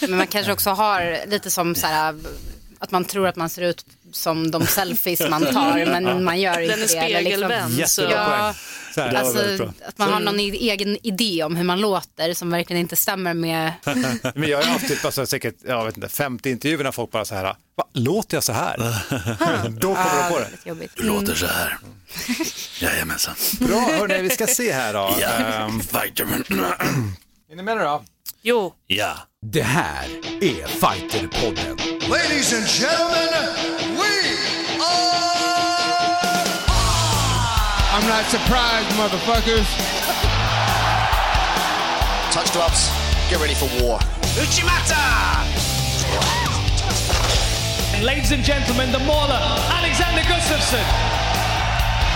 Men man kanske också har lite som så här, att man tror att man ser ut som de selfies man tar, men man gör inte Den är det. liksom- spegelvänd. så- Jättebra Ja, här. Alltså, att man har någon egen idé om hur man låter som verkligen inte stämmer med... Men jag har haft typ, alltså, säkert jag vet inte, 50 intervjuer när folk bara så här, Va, låter jag så här? Då kommer de på det. Jobbigt. Låter så här. Jajamensan. Bra, hörni, vi ska se här då. Ehm, Fighterman. är ni med nu då? Jo, Ja. Det här är Fighterpodden. Ladies and gentlemen, we are. I'm not surprised, motherfuckers. Touch gloves. Get ready for war. Uchimata! ladies and gentlemen, the mauler, Alexander Gustafsson.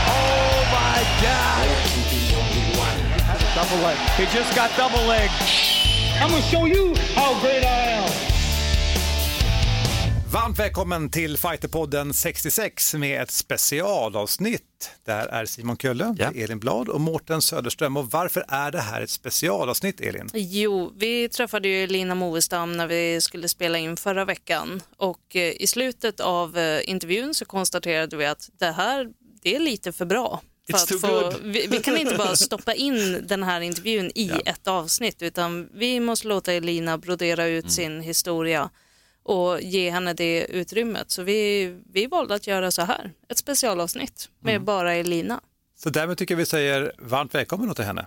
Oh my God. Double leg. He just got double leg. I'm gonna show you how great I am. Varmt välkommen till Fighterpodden 66 med ett specialavsnitt. Där är Simon Kölle, Ja. Elin Blad och Mårten Söderström. Och varför är det här ett specialavsnitt, Elin? Jo, vi träffade ju Lina Movestam när vi skulle spela in förra veckan och eh, i slutet av eh, intervjun så konstaterade vi att det här, det är lite för bra. För få, vi, vi kan inte bara stoppa in den här intervjun i ett avsnitt utan vi måste låta Elina brodera ut Mm. sin historia och ge henne det utrymmet. Så vi, vi valde att göra så här, ett specialavsnitt med Mm. bara Elina. Så därmed tycker jag vi säger varmt välkommen till henne.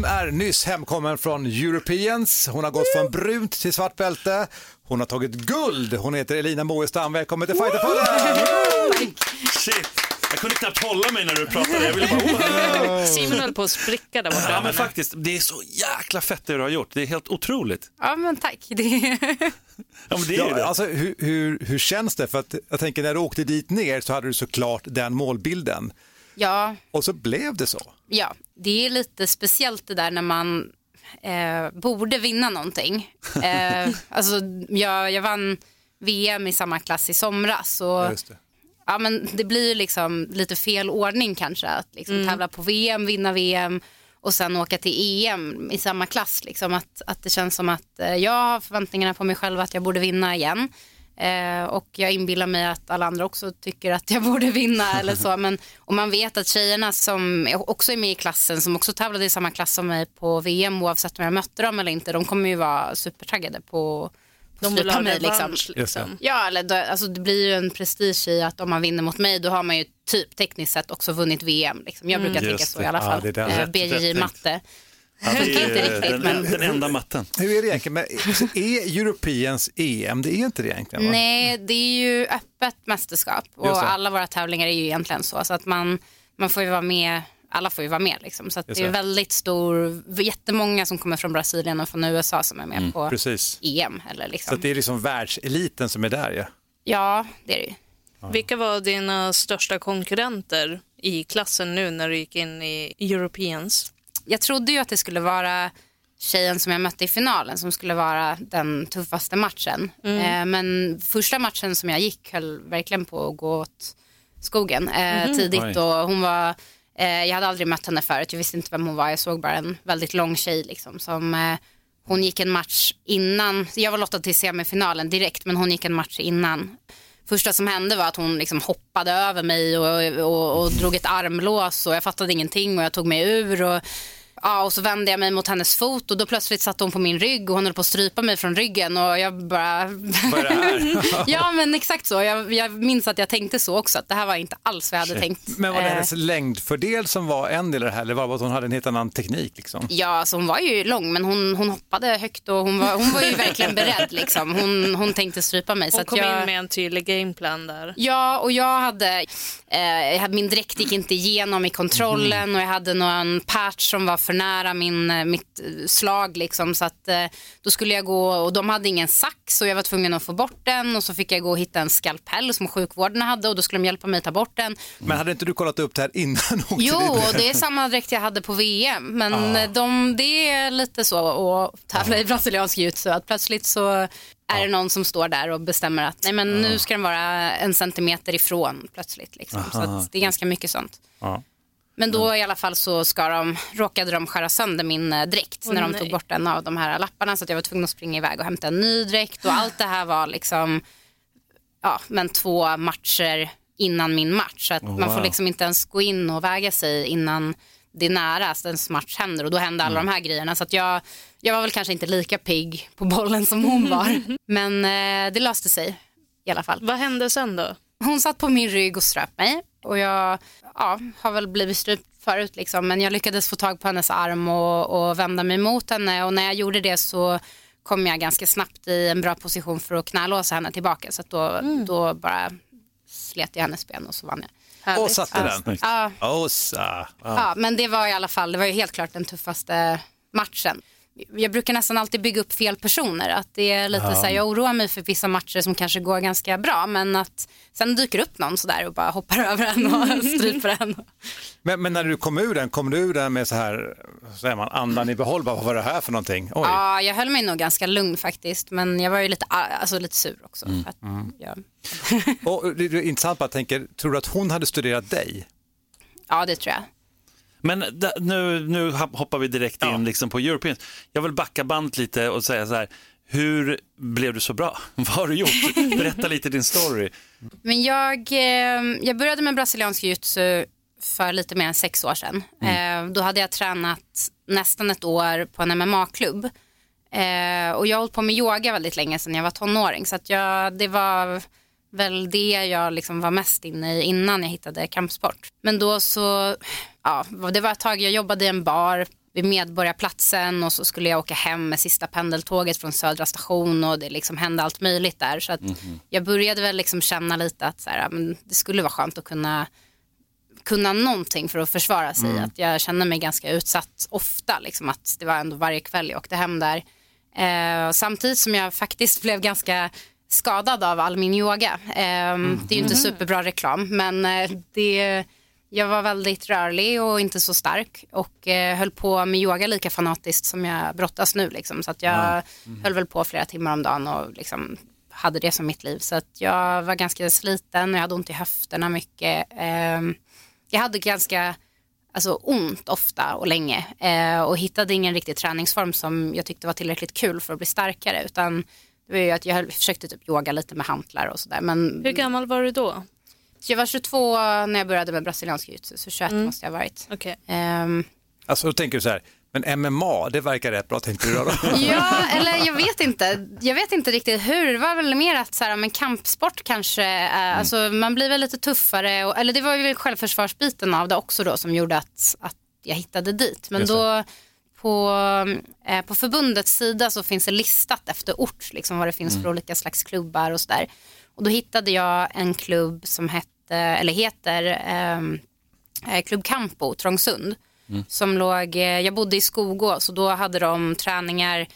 Hon är nyss hemkommen från Europeans. Hon har gått från brunt till svart bälte. Hon har tagit guld. Hon heter Elina Moestam. Välkommen till Fighterpodden! Shit. Jag kunde knappt hålla mig när du pratade. Jag ville bara... Simon höll på att spricka där borta. Ja, men faktiskt, det är så jäkla fett det du har gjort. Det är helt otroligt. Ja, men tack. Det... Ja, men det är Ja, det. alltså, hur, hur, hur känns det? För att jag tänker när du åkte dit ner så hade du såklart den målbilden. Ja, Och så blev det så. ja, det är lite speciellt det där när man eh, borde vinna någonting. Eh, alltså, jag, jag vann VM i samma klass i somras. Och, Just det. ja, men det blir ju liksom lite fel ordning kanske att liksom tävla på VM, vinna VM och sen åka till EM i samma klass. Liksom. Att, att det känns som att eh, jag har förväntningarna på mig själv att jag borde vinna igen. Eh, och jag inbillar mig att alla andra också tycker att jag borde vinna eller så. Men, och man vet att tjejerna som också är med i klassen, som också tävlade i samma klass som mig på VM, oavsett om jag mötte dem eller inte, de kommer ju vara supertaggade på De att vill ha mig. Liksom. Liksom. Ja, eller då, alltså, det blir ju en prestige i att om man vinner mot mig då har man ju typ tekniskt sett också vunnit VM. Liksom. Jag brukar tänka Just så det. i alla fall. den. eh, BJJ matte. Ja, det är den, men- den enda matten. Hur är det egentligen? Men, är Europeans EM, det är inte det egentligen va? Nej, det är ju öppet mästerskap och alla våra tävlingar är ju egentligen så. Så att man, man får ju vara med, alla får ju vara med liksom. Så att det är väldigt stor, jättemånga som kommer från Brasilien och från USA som är med på Precis. EM. Eller Så liksom. att det är liksom världseliten som är där ja. Ja, det är det ju. Vilka var dina största konkurrenter i klassen nu när du gick in i Europeans? Jag trodde ju att det skulle vara tjejen som jag mötte i finalen som skulle vara den tuffaste matchen. Eh, men första matchen som jag gick höll verkligen på att gå åt skogen eh, tidigt Oj. och hon var eh, jag hade aldrig mött henne förut, jag visste inte vem hon var, jag såg bara en väldigt lång tjej liksom som eh, hon gick en match innan, jag var lottad till semifinalen direkt men hon gick en match innan. Första som hände var att hon liksom hoppade över mig och, och, och drog ett armlås och jag fattade ingenting och jag tog mig ur. Och, ja, och så vände jag mig mot hennes fot och då plötsligt satt hon på min rygg och hon höll på att strypa mig från ryggen och jag bara... Vad är det här? ja men exakt så, jag, jag minns att jag tänkte så också, att det här var inte alls vad jag hade tänkt. Men var det Eh, hennes längdfördel som var en del i det här eller var det att hon hade en helt annan teknik liksom? Ja, alltså hon var ju lång men hon, hon hoppade högt och hon var, hon var ju verkligen beredd liksom. Hon, hon tänkte strypa mig. så Hon att kom jag... in med en tydlig gameplan där. Ja, och jag hade, eh, jag hade, min dräkt gick inte igenom i kontrollen och jag hade någon patch som var för nära min, eh, mitt eh, slag liksom så att eh, då skulle jag gå och de hade ingen sax och jag var tvungen att få bort den och så fick jag gå och hitta en skalpell som sjukvården hade och då skulle de hjälpa mig ta bort den. Men hade inte du kollat upp det här innan Jo, det är samma dräkt jag hade på VM. Men de, det är lite så att tävla i brasiliansk jiu att plötsligt så är det någon som står där och bestämmer att nej, men nu ska den vara en centimeter ifrån plötsligt. Liksom. Så att det är ganska mycket sånt. Ja. Men då i alla fall så ska de, råkade de skära sönder min eh, dräkt Åh, när de nej. tog bort en av de här lapparna så jag var tvungen att springa iväg och hämta en ny dräkt och allt det här var liksom ja, men två matcher innan min match. Så att man får liksom inte ens gå in och väga sig innan det är nära att ens match händer och då händer alla de här grejerna. Så att jag, jag var väl kanske inte lika pigg på bollen som hon var. Men eh, det löste sig i alla fall. Vad hände sen då? Hon satt på min rygg och ströp mig och jag ja, har väl blivit strypt förut liksom, men jag lyckades få tag på hennes arm och, och vända mig mot henne och när jag gjorde det så kom jag ganska snabbt i en bra position för att knälåsa henne tillbaka så att då, då bara slet jag hennes ben och så vann jag. Härligt. Och satte den. Ja. Ja. ja, men det var i alla fall, det var ju helt klart den tuffaste matchen. Jag brukar nästan alltid bygga upp fel personer. Att det är lite så här, jag oroar mig för vissa matcher som kanske går ganska bra men att sen dyker upp någon sådär och bara hoppar över en och stryper en. Men, men när du kom ur den, kom du ur den med så här, så säger man, andan i behåll? Bara, Vad var det här för någonting? Oj. Ja, jag höll mig nog ganska lugn faktiskt men jag var ju lite, alltså, lite sur också. Mm. För att, ja. Och det är intressant, bara tänker, tror du att hon hade studerat dig? ja, det tror jag. Men nu, nu hoppar vi direkt in Ja. liksom på Europeans. Jag vill backa bandet lite och säga så här, hur blev du så bra? Vad har du gjort? Berätta lite din story. Men jag, eh, jag började med brasiliansk jiu-jitsu för lite mer än sex år sedan. Eh, då hade jag tränat nästan ett år på en MMA-klubb. Eh, och jag har hållit på med yoga väldigt länge sedan jag var tonåring. Så att jag, det var väl det jag liksom var mest inne i innan jag hittade kampsport. Men då så, ja, det var ett tag jag jobbade i en bar vid Medborgarplatsen och så skulle jag åka hem med sista pendeltåget från Södra station och det liksom hände allt möjligt där. Så att jag började väl liksom känna lite att så här, men det skulle vara skönt att kunna kunna någonting för att försvara sig. Att jag kände mig ganska utsatt ofta. Liksom, att det var ändå varje kväll jag åkte hem där. Eh, samtidigt som jag faktiskt blev ganska skadad av all min yoga. Eh, Det är ju inte superbra reklam men eh, det, jag var väldigt rörlig och inte så stark och eh, höll på med yoga lika fanatiskt som jag brottas nu. Liksom. Så att jag höll väl på flera timmar om dagen och liksom hade det som mitt liv. Så att jag var ganska sliten och jag hade ont i höfterna mycket. Ehm, jag hade ganska alltså, ont ofta och länge eh, och hittade ingen riktig träningsform som jag tyckte var tillräckligt kul för att bli starkare. Utan det var ju att jag försökte typ yoga lite med hantlar och sådär. Men Hur gammal var du då? Jag var 22 när jag började med brasiliansk jiu-jitsu, så 21 måste jag ha varit. Okej. Ehm, Alltså då tänker du så här, men MMA, det verkar rätt bra, tänkte du då? Ja, eller jag vet inte. Jag vet inte riktigt hur. Det var väl mer att så här, men kampsport kanske, eh, alltså, man blir väl lite tuffare. Och, eller det var ju självförsvarsbiten av det också då som gjorde att, att jag hittade dit. Men Just då på, eh, på förbundets sida så finns det listat efter ort, liksom vad det finns för olika slags klubbar och sådär. Och då hittade jag en klubb som hette, eller heter ehm, eh, Klubb Campo, Trångsund. Som låg, eh, jag bodde i Skogås och då hade de träningar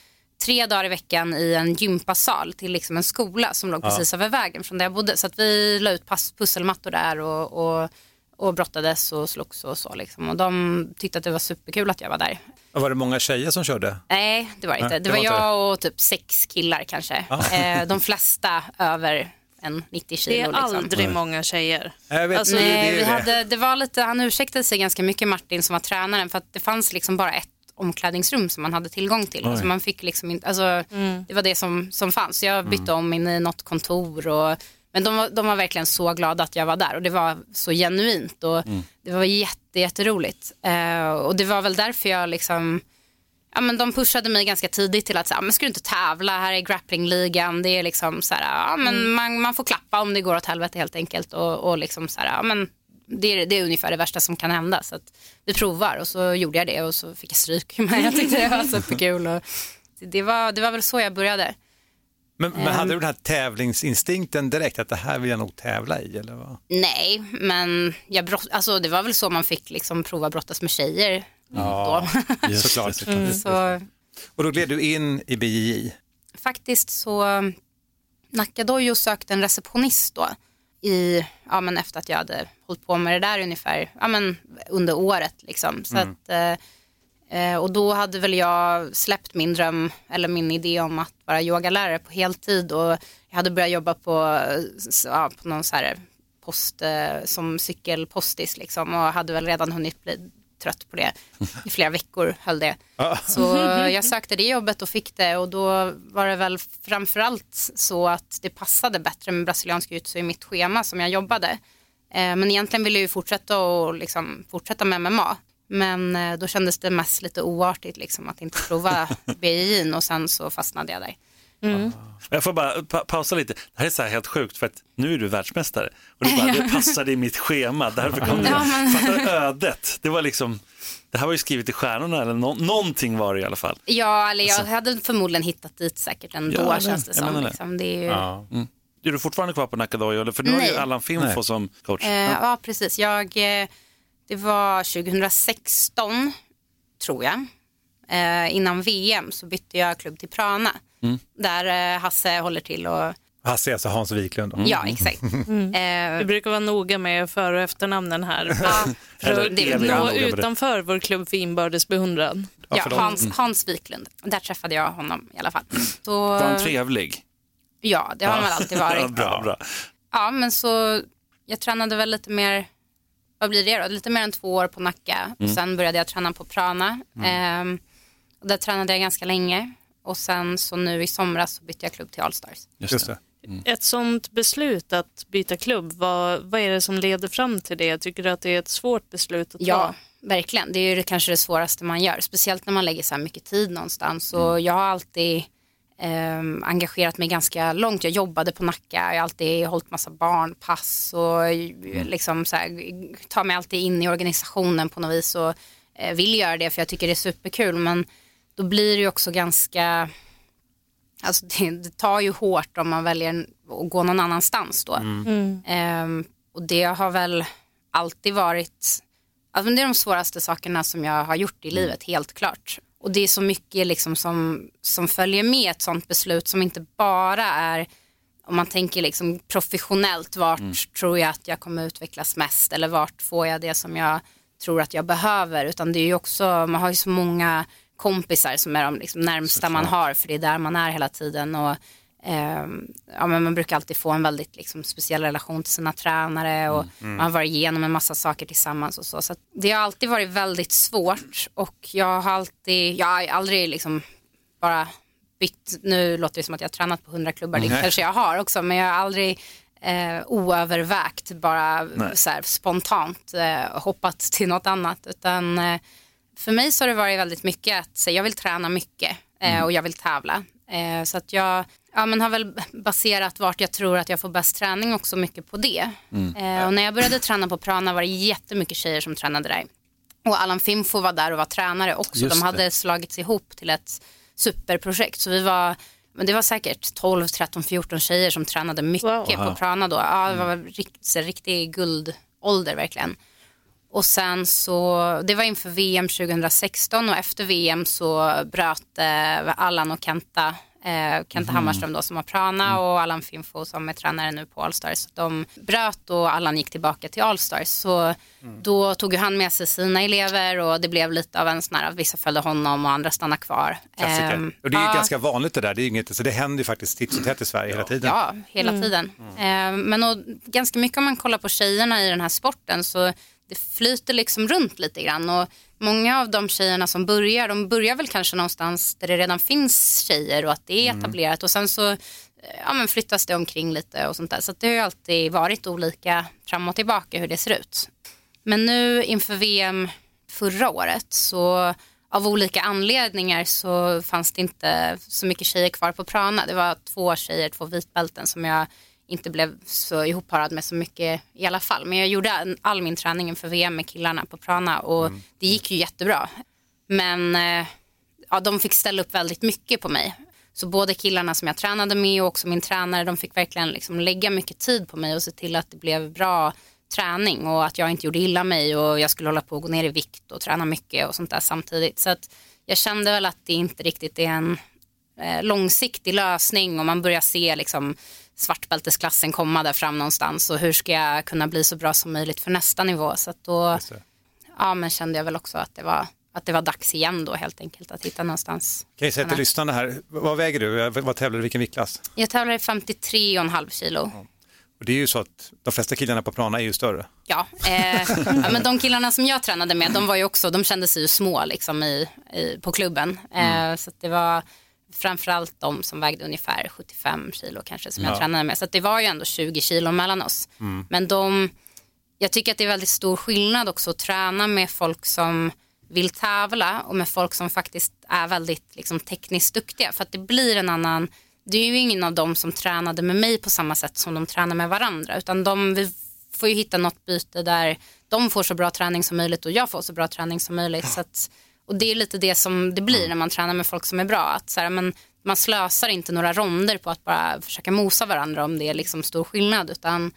tre dagar i veckan i en gympasal till liksom en skola som låg precis över vägen från där jag bodde. Så att vi la ut pass, pusselmattor där och, och, och brottades och slogs och så. Liksom. Och de tyckte att det var superkul att jag var där. Var det många tjejer som körde? Nej, det var det inte. Nej, Det det var var inte jag och typ sex killar kanske. Eh, de flesta över en 90 kilo. Det är liksom. aldrig många tjejer. Jag vet, Alltså, det, det, Nej, är vi det. hade, det var lite, han ursäktade sig ganska mycket Martin som var tränaren för att det fanns liksom bara ett omklädningsrum som man hade tillgång till. Alltså man fick liksom inte, alltså, Det var det som, som fanns. Jag bytte om in i något kontor. Och, men de var, de var verkligen så glada att jag var där och det var så genuint och det var jätte, jätteroligt. Eh, och det var väl därför jag liksom Ja, men de pushade mig ganska tidigt till att säga, men ska du inte tävla, här är grapplingligan, det är liksom så här, ja, men man, man får klappa om det går åt helvete helt enkelt och, och liksom så här, ja, men det, är, det är ungefär det värsta som kan hända så att vi provar och så gjorde jag det och så fick jag stryk men jag tyckte det var superkul och det var, det var väl så jag började. Men, men Ehm. hade du den här tävlingsinstinkten direkt, att det här vill jag nog tävla i? Eller vad? Nej, men jag brott, alltså, det var väl så man fick liksom prova brottas med tjejer då. Såklart. så Och då gled du in i BJJ. faktiskt så Nacka Dojo sökte en receptionist då i, ja, men efter att jag hade hållit på med det där ungefär ja, men under året. Liksom. Så att, eh, eh, och då hade väl jag släppt min dröm eller min idé om att vara yogalärare på heltid och jag hade börjat jobba på, ja, på någon så här post, eh, som cykelpostis liksom, och hade väl redan hunnit bli trött på det. I flera veckor höll det. Så jag sökte det jobbet och fick det och då var det väl framförallt så att det passade bättre med brasiliansk jiu-jitsu i mitt schema som jag jobbade. Eh, Men egentligen ville jag ju fortsätta och liksom fortsätta med MMA. Men eh, då kändes det mest lite oartigt liksom, att inte prova BJJ och sen så fastnade jag där. Jag får bara pa pausa lite. Det här är så här helt sjukt för att nu är du världsmästare och du bara, det passade i mitt schema, därför kom det. Ja, men- Fattar du ödet? Det var liksom, det här var ju skrivet i stjärnorna eller nå någonting var det i alla fall. Ja, eller jag hade förmodligen hittat dit säkert ändå Ja, men- känns det som. det. Liksom. Det är ju... Är du fortfarande kvar på Nakadojo? eller? För nu har ju Nej. Allan Finfo som coach. Eh, ja, precis. Jag, eh, det var 2016, tror jag. Eh, innan VM så bytte jag klubb till Prana. Mm. Där eh, Hasse håller till och... Hasse är alltså Hans Wiklund. då. Ja, exakt. Eh, Vi brukar vara noga med för och efternamnen här. Elin. bra. Nå utanför vår klubb för inbördes beundran. Ja, Ja, för de- Hans, Hans Wiklund. Där träffade jag honom i alla fall. Så, Var han trevlig? ja, det har han väl alltid varit. bra, bra. Ja, men så jag tränade väl lite mer, vad blir det då? Lite mer än två år på Nacka. Och sen började jag träna på Prana. Ehm, och där tränade jag ganska länge. Och sen så nu i somras så bytte jag klubb till Allstars. Just Just det. det. Ett sånt beslut att byta klubb, vad, vad är det som leder fram till det? Tycker du att det är ett svårt beslut att ta? Ja, verkligen. Det är ju kanske det svåraste man gör. Speciellt när man lägger så här mycket tid någonstans. Och jag har alltid ehm, engagerat mig ganska långt. Jag jobbade på Nacka. Jag har alltid hållit massa barnpass. Och liksom så här, tar mig alltid in i organisationen på något vis. Och eh, vill göra det för jag tycker det är superkul. Men då blir det ju också ganska... Alltså det, det tar ju hårt om man väljer att gå någon annanstans då. Ehm, och det har väl alltid varit, alltså det är de svåraste sakerna som jag har gjort i livet, helt klart. Och det är så mycket liksom som, som följer med ett sånt beslut som inte bara är, om man tänker liksom professionellt, vart tror jag att jag kommer utvecklas mest eller vart får jag det som jag tror att jag behöver, utan det är ju också, man har ju så många kompisar som är de liksom närmsta man har, för det är där man är hela tiden. Och, ehm, ja, men man brukar alltid få en väldigt liksom, speciell relation till sina tränare och man har varit igenom en massa saker tillsammans och så. Så det har alltid varit väldigt svårt och jag har alltid, jag har aldrig liksom bara bytt, nu låter det som att jag har tränat på 100 klubbar, det kanske jag har också, men jag har aldrig eh, oövervägt, bara här, spontant eh, hoppat till något annat. Utan eh, för mig så har det varit väldigt mycket att så, jag vill träna mycket eh, och jag vill tävla. Eh, så att jag ja, men har väl baserat vart jag tror att jag får bäst träning också mycket på det. Eh, och när jag började träna på Prana var det jättemycket tjejer som tränade där. Och Allan Finfo var där och var tränare också. Just De det. hade slagits ihop till ett superprojekt. Så vi var, men det var säkert 12, 13, 14 tjejer som tränade mycket Wow. på Prana då. Ja, det var rikt, riktig guldålder verkligen. Och sen så, det var inför VM 2016 och efter VM så bröt eh, Allan och Kenta, eh, Kenta Hammarström då som har Prana och Allan Finfo som är tränare nu på Allstars. Så De bröt och Allan gick tillbaka till Allstars. Så då tog ju han med sig sina elever och det blev lite av en sån här, att vissa följde honom och andra stannade kvar. Klassiker. Ehm, och det är ju ja. ganska vanligt det där, det, är inget, så det händer ju faktiskt titt och tätt i Sverige hela tiden. Ja, hela tiden. Eh, men och, ganska mycket om man kollar på tjejerna i den här sporten så det flyter liksom runt lite grann. Och många av de tjejerna som börjar, de börjar väl kanske någonstans där det redan finns tjejer och att det är etablerat. Och sen så eh, ja, men flyttas det omkring lite och sånt där. Så det har ju alltid varit olika fram och tillbaka hur det ser ut. Men nu inför VM förra året så av olika anledningar så fanns det inte så mycket tjejer kvar på Prana. Det var två tjejer, två vitbälten som jag inte blev så ihopparad med så mycket i alla fall. Men jag gjorde all min träning inför VM med killarna på Prana och det gick ju jättebra. Men eh, ja, de fick ställa upp väldigt mycket på mig. Så både killarna som jag tränade med och också min tränare, de fick verkligen liksom lägga mycket tid på mig och se till att det blev bra träning och att jag inte gjorde illa mig och jag skulle hålla på att gå ner i vikt och träna mycket och sånt där samtidigt. Så att jag kände väl att det inte riktigt är en eh, långsiktig lösning och man börjar se liksom svartbältesklassen komma där fram någonstans och hur ska jag kunna bli så bra som möjligt för nästa nivå. Så att då ja, men kände jag väl också att det var att det var dags igen då helt enkelt att hitta någonstans. Kan jag säga till lyssnarna här, vad väger du? Vad tävlar du i? Vilken viktklass? Jag tävlar i 53,5 kilo. Och det är ju så att de flesta killarna på Prana är ju större. Ja, eh, ja, men de killarna som jag tränade med, de var ju också, de kände sig ju små liksom i, i, på klubben. Eh, Så att det var framförallt de som vägde ungefär 75 kilo kanske som jag tränade med. Så det var ju ändå 20 kilo mellan oss. Men de, jag tycker att det är väldigt stor skillnad också att träna med folk som vill tävla och med folk som faktiskt är väldigt liksom, tekniskt duktiga. För att det blir en annan, det är ju ingen av dem som tränade med mig på samma sätt som de tränar med varandra. Utan de, vi får ju hitta något byte där de får så bra träning som möjligt och jag får så bra träning som möjligt. Så att, och det är lite det som det blir när man tränar med folk som är bra. Att så här, men, man slösar inte några ronder på att bara försöka mosa varandra om det är liksom stor skillnad. Utan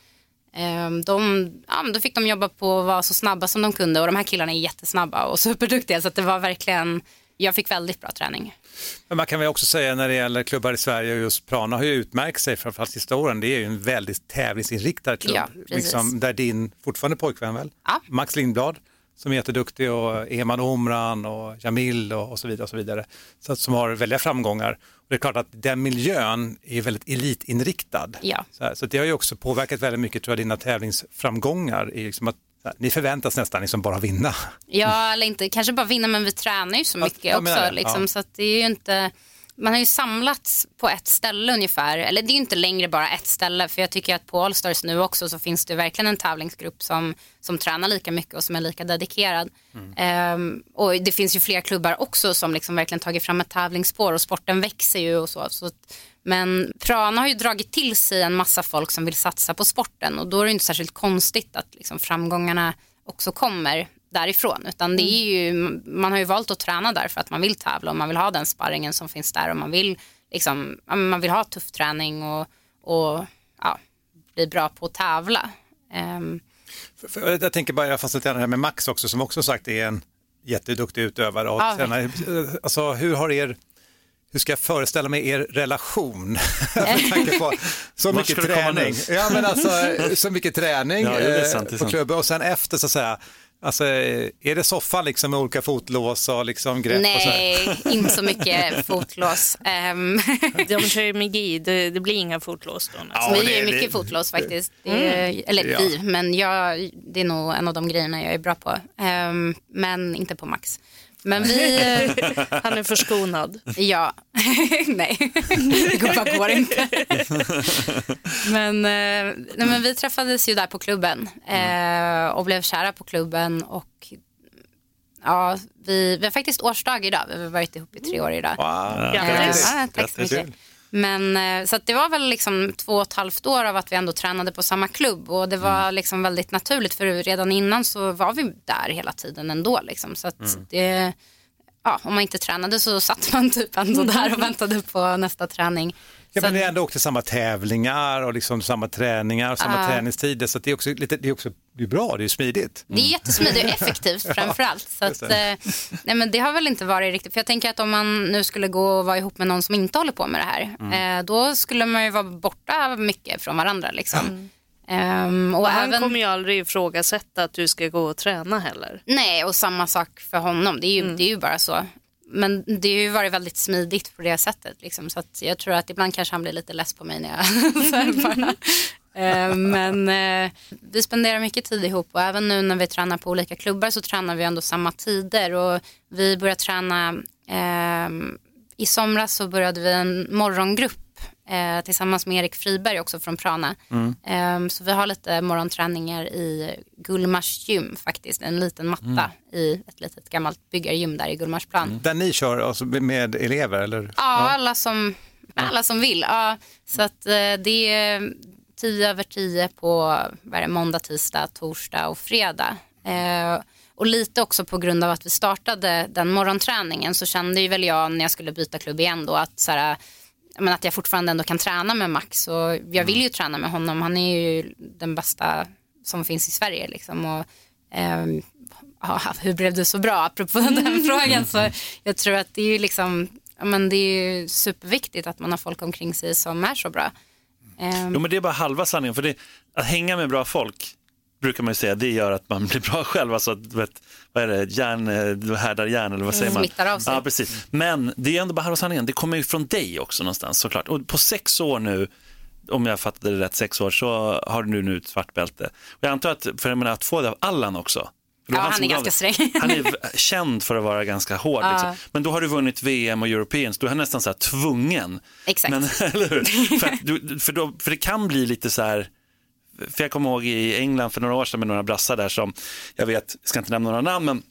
Ehm, De, ja, då fick de jobba på att vara så snabba som de kunde och de här killarna är jättesnabba och superduktiga så det var verkligen, jag fick väldigt bra träning. Men man kan väl också säga när det gäller klubbar i Sverige och just Prana har ju utmärkt sig framförallt sista åren. Det är ju en väldigt tävlingsinriktad klubb. Ja, liksom, där din fortfarande pojkvän väl, Ja. Max Lindblad som är jätteduktig och Eman Omran och Jamil och, och så vidare. Och så vidare. Så att, som har väldiga framgångar. Och det är klart att den miljön är väldigt elitinriktad. Ja. Så, här, så det har ju också påverkat väldigt mycket tror jag, dina tävlingsframgångar. I liksom att, här, ni förväntas nästan liksom bara vinna. Ja, eller inte kanske bara vinna men vi tränar ju så mycket menar också. det, Liksom, ja. Så det är ju inte, man har ju samlats på ett ställe ungefär. Eller det är ju inte längre bara ett ställe för jag tycker att på Allstars nu också så finns det verkligen en tävlingsgrupp som, som tränar lika mycket och som är lika dedikerad. Ehm, och det finns ju fler klubbar också som liksom verkligen tagit fram ett tävlingsspår och sporten växer ju och så. så att, men Prana har ju dragit till sig en massa folk som vill satsa på sporten och då är det inte särskilt konstigt att liksom framgångarna också kommer därifrån. Utan det är ju, man har ju valt att träna där för att man vill tävla och man vill ha den sparringen som finns där och man vill, liksom, man vill ha tuff träning och, och ja, bli bra på att tävla. Ehm, För, för, jag tänker bara, jag fastnar det här med Max också som också sagt är en jätteduktig utövare. Och Ja, tränare. alltså, hur har er, hur ska jag föreställa mig er relation? Med tanke på så mycket träning. Ja, men alltså, så mycket träning Ja, det är eh, sant, det är på klubben och sen efter så att säga, alltså, är det soffan liksom med olika fotlås och liksom grepp? Och så här? nej, inte så mycket fotlås. Ehm, De kör ju med gi, det, det blir inga fotlås då. Ja, vi det- är mycket det- fotlås faktiskt. Det är, Eller Ja. men jag, det är nog en av de grejerna jag är bra på. Ehm, men inte på max. Men vi, Han är förskonad. ja, nej, det går, bara går inte. men, eh, nej, men vi träffades ju där på klubben eh, och blev kära på klubben och ja, vi, vi har faktiskt årsdag idag. Vi har varit ihop i tre år idag. Wow. Grattis. Ja, tack så mycket. Men, eh, så det var väl liksom två och ett halvt år av att vi ändå tränade på samma klubb och det var liksom väldigt naturligt för redan innan så var vi där hela tiden ändå. Liksom. Så att det, ja, om man inte tränade så satt man typ ändå där och väntade på nästa träning. Ja, Så men har ändå åkt till samma tävlingar och liksom samma träningar och samma Ja. träningstider. Så att det är också lite, det är också det är bra, det är smidigt. Det är jättesmidigt och effektivt framför allt. Så att, eh, nej, men det har väl inte varit riktigt, för jag tänker att om man nu skulle gå och vara ihop med någon som inte håller på med det här, eh, då skulle man ju vara borta mycket från varandra. Liksom. Ehm, och Och han även, kommer ju aldrig ifrågasätta att du ska gå och träna heller. Nej, och samma sak för honom. Det är ju, det är ju bara så. Men det har ju varit väldigt smidigt på det sättet. Liksom. Så att jag tror att ibland kanske han blir lite less på mig när jag så. Eh, Men eh, vi spenderar mycket tid ihop och även nu när vi tränar på olika klubbar så tränar vi ändå samma tider och vi börjar träna eh, i somras så började vi en morgongrupp eh, tillsammans med Erik Friberg också från Prana. Eh, så vi har lite morgonträningar i Gullmars gym faktiskt, en liten matta i ett litet gammalt byggargym där i Gullmarsplan. Där ni kör alltså, med elever eller? Ja, alla som, alla som vill. Ja, så att eh, det är tio över tio på vad måndag, tisdag, torsdag och fredag. Eh, och lite också på grund av att vi startade den morgonträningen så kände ju väl jag när jag skulle byta klubb igen då att så här, menar, att jag fortfarande ändå kan träna med Max och jag vill ju träna med honom. Han är ju den bästa som finns i Sverige liksom. Och, ja, hur blev det så bra? Apropå den frågan så jag tror att det är ju liksom, men det är ju superviktigt att man har folk omkring sig som är så bra. Ehm, Jo, men det är bara halva sanningen. För det, att hänga med bra folk brukar man ju säga, det gör att man blir bra själv. Alltså, du vet, vad är det, järn eh, du härdar järn eller vad säger man? Smittar av sig. Ja, precis. Men det är ändå bara halva sanningen. Det kommer ju från dig också någonstans såklart. Och på sex år nu, om jag fattade det rätt, sex år, så har du nu ett svart bälte. Och jag antar att, för jag menar, att få det av Allan också. Ja, han som är ganska sträng. Han är känd för att vara ganska hård. Liksom. Men då har du vunnit VM och Europeans, då är han nästan så här tvungen. Exakt. Men, eller hur? För, du, för, då, för det kan bli lite så här, för jag kommer ihåg i England för några år sedan med några brassar där som, jag vet, jag ska inte nämna några namn, men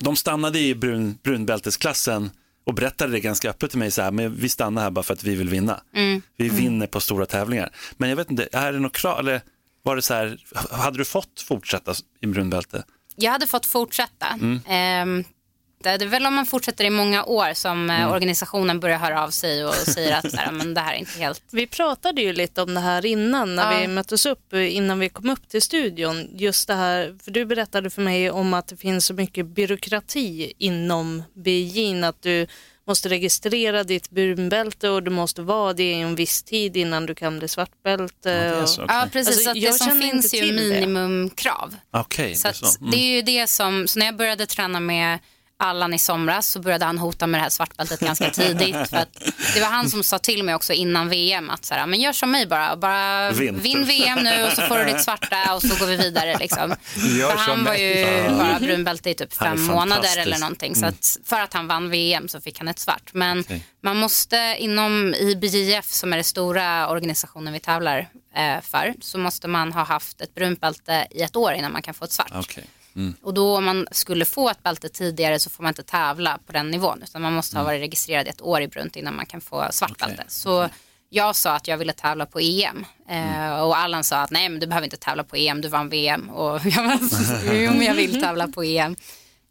de stannade i brun, brunbältesklassen och berättade det ganska öppet till mig så här, men vi stannar här bara för att vi vill vinna. Mm. Vi vinner på stora tävlingar. Men jag vet inte, är det något krav, eller var det så här, hade du fått fortsätta i brunbälte? Jag hade fått fortsätta. Mm. Ehm, det är väl om man fortsätter i många år som Mm. eh, organisationen börjar höra av sig och säger att så här, men det här är inte helt... Vi pratade ju lite om det här innan när Ja. vi möttes upp, innan vi kom upp till studion. Just det här, för du berättade för mig om att det finns så mycket byråkrati inom BJ'n att du måste registrera ditt brunbälte och du måste vara det i en viss tid innan du kan bli svartbälte. och- så. Ja, precis. Alltså, att jag det som finns inte är ju minimumkrav. Okej, Så det är så. Mm. det är ju det som, så när jag började träna med Allan i somras så började han hota med det här svartbältet ganska tidigt. För det var han som sa till mig också innan VM att så här, men gör som mig bara, bara Vinn. vinn VM nu och så får du ditt svarta och så går vi vidare. Liksom. För han var ju bara brunbälte i typ fem månader eller någonting. Så att för att han vann VM så fick han ett svart. Men Okej. man måste inom IBJF som är den stora organisationen vi tävlar eh, för så måste man ha haft ett brunt bälte i ett år innan man kan få ett svart. Och då om man skulle få ett bälte tidigare så får man inte tävla på den nivån utan man måste ha varit registrerad ett år i brunt innan man kan få svart Okej. bälte. Så jag sa att jag ville tävla på EM eh, och Allan sa att nej men du behöver inte tävla på EM, du vann VM och jag bara, jo men jag vill tävla på EM.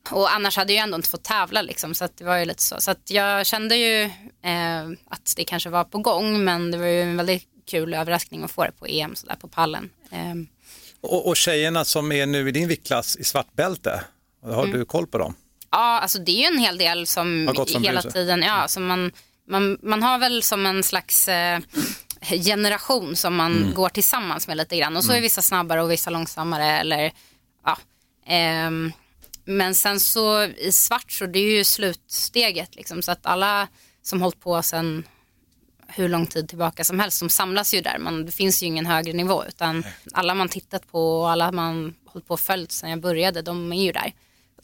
Och annars hade jag ändå inte fått tävla liksom, så det var ju lite så. Så jag kände ju eh, att det kanske var på gång men det var ju en väldigt kul överraskning att få det på EM sådär på pallen. Eh, Och, och tjejerna som är nu i din viktklass i svartbälte, har Mm. du koll på dem? Ja, alltså det är ju en hel del som hela bruse. tiden, ja, som man, man, man har väl som en slags eh, generation som man Mm. går tillsammans med lite grann och så är vissa snabbare och vissa långsammare eller ja. ehm, men sen så i svart så det är ju slutsteget liksom så att alla som hållit på sen hur lång tid tillbaka som helst, de samlas ju där. Man, det finns ju ingen högre nivå utan alla man tittat på och alla man hållit på och följt sen jag började, de är ju där.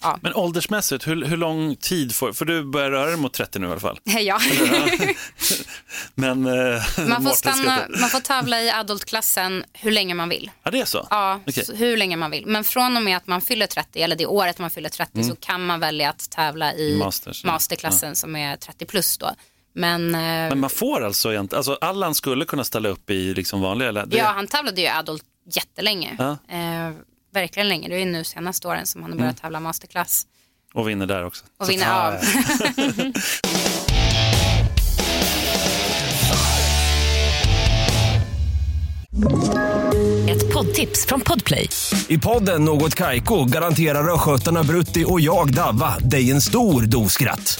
Ja. Men åldersmässigt, hur, hur lång tid får, för du börjar röra dig mot 30 nu i alla fall. Ja. Men, eh, Man får, stanna, man får tävla i adultklassen hur länge man vill. Ja, det är så? Ja, Okej. så hur länge man vill. Men från och med att man fyller 30, eller det året man fyller 30, så kan man välja att tävla i Mm. Masters, ja. masterklassen som är 30 plus då. Men, eh, Men man får alltså egentligen, alltså Allan skulle kunna ställa upp i liksom vanliga, eller? Det, ja, han tävlade ju adult jättelänge. Ja. Eh, verkligen länge. Det är ju nu senaste åren som han har börjat Mm. tävla masterklass. Och vinner där också. Och vinner ja, av. Ett poddtips från Podplay. I podden Något Kaiko garanterar östgötarna Brutti och jag, Davva, dig en stor dos skratt.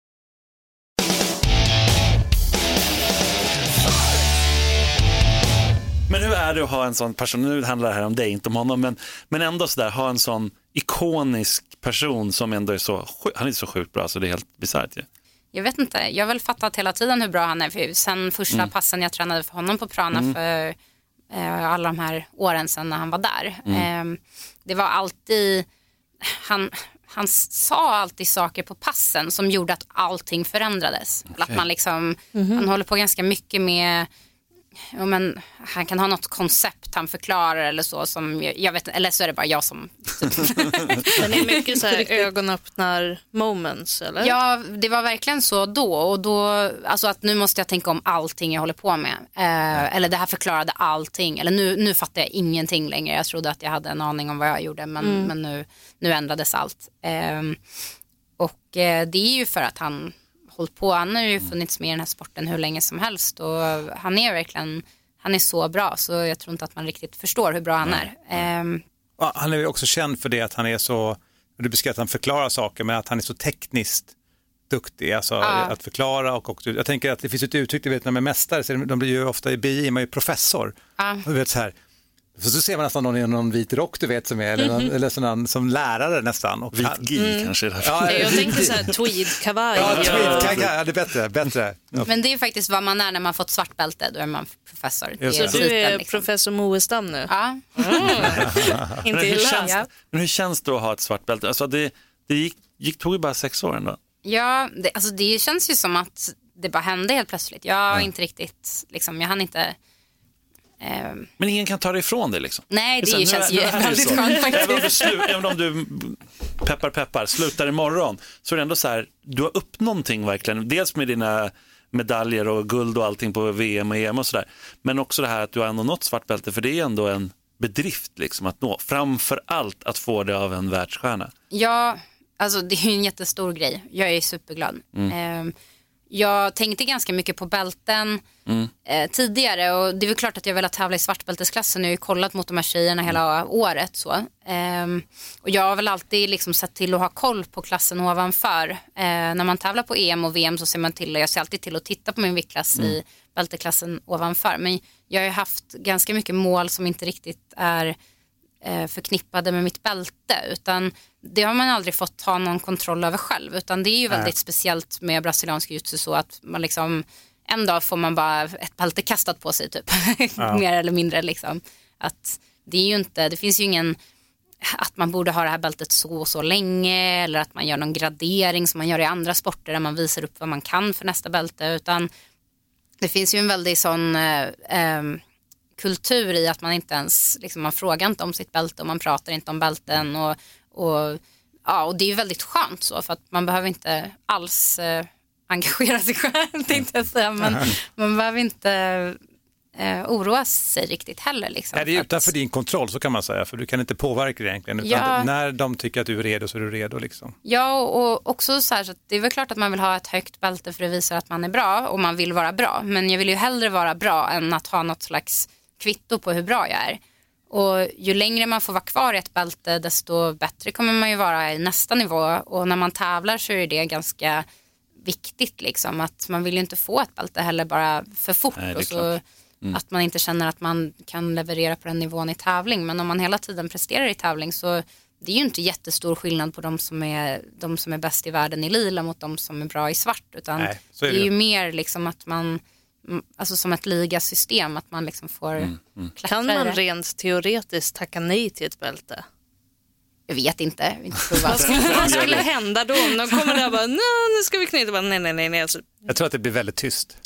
Men hur är det att ha en sån person, nu handlar det här om dig, inte om honom, men, men ändå sådär, ha en sån ikonisk person som ändå är så, han är så sjukt bra så det är helt bisarrt ju. Jag vet inte, jag har väl fattat hela tiden hur bra han är. För sen första Mm. passen jag tränade för honom på Prana för eh, alla de här åren sedan när han var där. Mm. Eh, det var alltid, han, han sa alltid saker på passen som gjorde att allting förändrades. Att man liksom, han håller på ganska mycket med Ja, men, han kan ha något koncept han förklarar eller så som jag, jag vet eller så är det bara jag som Men det är mycket så här ögonöppnar moments, eller? Ja, det var verkligen så då. Och då alltså att nu måste jag tänka om allting jag håller på med. Eh, eller det här förklarade allting. Eller nu, nu fattar jag ingenting längre. Jag trodde att jag hade en aning om vad jag gjorde. Men, men nu, nu ändrades allt. Eh, och eh, det är ju för att han hållit på. Han har ju funnits med i den här sporten hur länge som helst. Och han är verkligen han är så bra så jag tror inte att man riktigt förstår hur bra han är. Eh, Ja, Han är ju också känd för det att han är så du beskriver att han förklarar saker men att han är så tekniskt duktig, alltså Ja. att förklara och också, jag tänker att det finns ett uttryck, du vet när man är mästare, så de blir ju ofta i BI, man är ju professor. Ja. Du vet så här, så, så ser man nästan någon i någon vit rock du vet som är, eller, någon, eller sån, som lärare nästan. Och Vit gi kanske är. Ja, Jag tänkte så här tweed-kavaj. Ja, och- tweed, kan, kan, ja, det är bättre, bättre. Ja. Men det är ju faktiskt vad man är när man fått svart bälte, då är man professor. Är. Så du titeln, är liksom. professor Moestam nu? Ja. Inte Men hur, illa. känns, Ja. men hur känns det att ha ett svart bälte? Alltså det, det gick, gick, tog ju bara sex år ändå. Ja, det, alltså det känns ju som att det bara hände helt plötsligt. Jag har inte riktigt, liksom, jag hann inte. Ehm, Men ingen kan ta det ifrån dig liksom. nej, det nu- känns ju det väldigt skönt Även om, du faktiskt. slu, även om du peppar peppar slutar imorgon så är det ändå så här, du har uppnått någonting verkligen. Dels med dina medaljer och guld och allting på VM och EM och sådär. Men också det här att du har ändå nått svart bälte för det är ändå en bedrift liksom att nå. Framför allt att få det av en världsstjärna. Ja, alltså det är ju en jättestor grej. Jag är superglad. Ehm, jag tänkte ganska mycket på bälten eh, tidigare och det är väl klart att jag velat tävla i svartbältesklassen. Jag har ju kollat mot de här tjejerna hela året. Så. Ehm, och jag har väl alltid liksom sett till att ha koll på klassen ovanför. Eh, när man tävlar på EM och VM så ser man till, jag ser alltid till att titta på min viktklass i bälteklassen ovanför. Men jag har ju haft ganska mycket mål som inte riktigt är eh, förknippade med mitt bälte utan det har man aldrig fått ta någon kontroll över själv utan det är ju väldigt speciellt med brasiliansk jiu-jitsu så att man liksom en dag får man bara ett bälte kastat på sig typ. Mer eller mindre liksom. Att det är ju inte, det finns ju ingen att man borde ha det här bältet så och så länge eller att man gör någon gradering som man gör i andra sporter där man visar upp vad man kan för nästa bälte utan det finns ju en väldigt sån eh, ehm, kultur i att man inte ens, liksom, man frågar inte om sitt bälte och man pratar inte om bälten och, och, ja, och det är ju väldigt skönt så för att man behöver inte alls eh, engagera sig själv tänkte jag säga men man behöver inte eh, oroa sig riktigt heller. Liksom, Nej, det är för att- utanför din kontroll så kan man säga, för du kan inte påverka det egentligen. Utan Ja. När de tycker att du är redo så är du redo. Liksom. Ja, och också så här så att det är väl klart att man vill ha ett högt bälte för det visar att man är bra och man vill vara bra. Men jag vill ju hellre vara bra än att ha något slags kvitto på hur bra jag är. Och ju längre man får vara kvar i ett bälte desto bättre kommer man ju vara i nästa nivå. Och när man tävlar så är det ganska viktigt liksom att man vill ju inte få ett bälte heller bara för fort. Nej, och så Att man inte känner att man kan leverera på den nivån i tävling. Men om man hela tiden presterar i tävling så det är ju inte jättestor skillnad på de som är, de som är bäst i världen i lila mot de som är bra i svart. Utan Nej, är det det är ju. mer liksom att man, mm, alltså som ett ligasystem, att man liksom får klättra Kan i man rent teoretiskt tacka nej till ett bälte? Jag vet inte, jag. Vad skulle hända då om de kommer där och bara, "Nå, nu ska vi knyta, bara, nej nej nej. nej. Alltså, Jag tror att det blir väldigt tyst.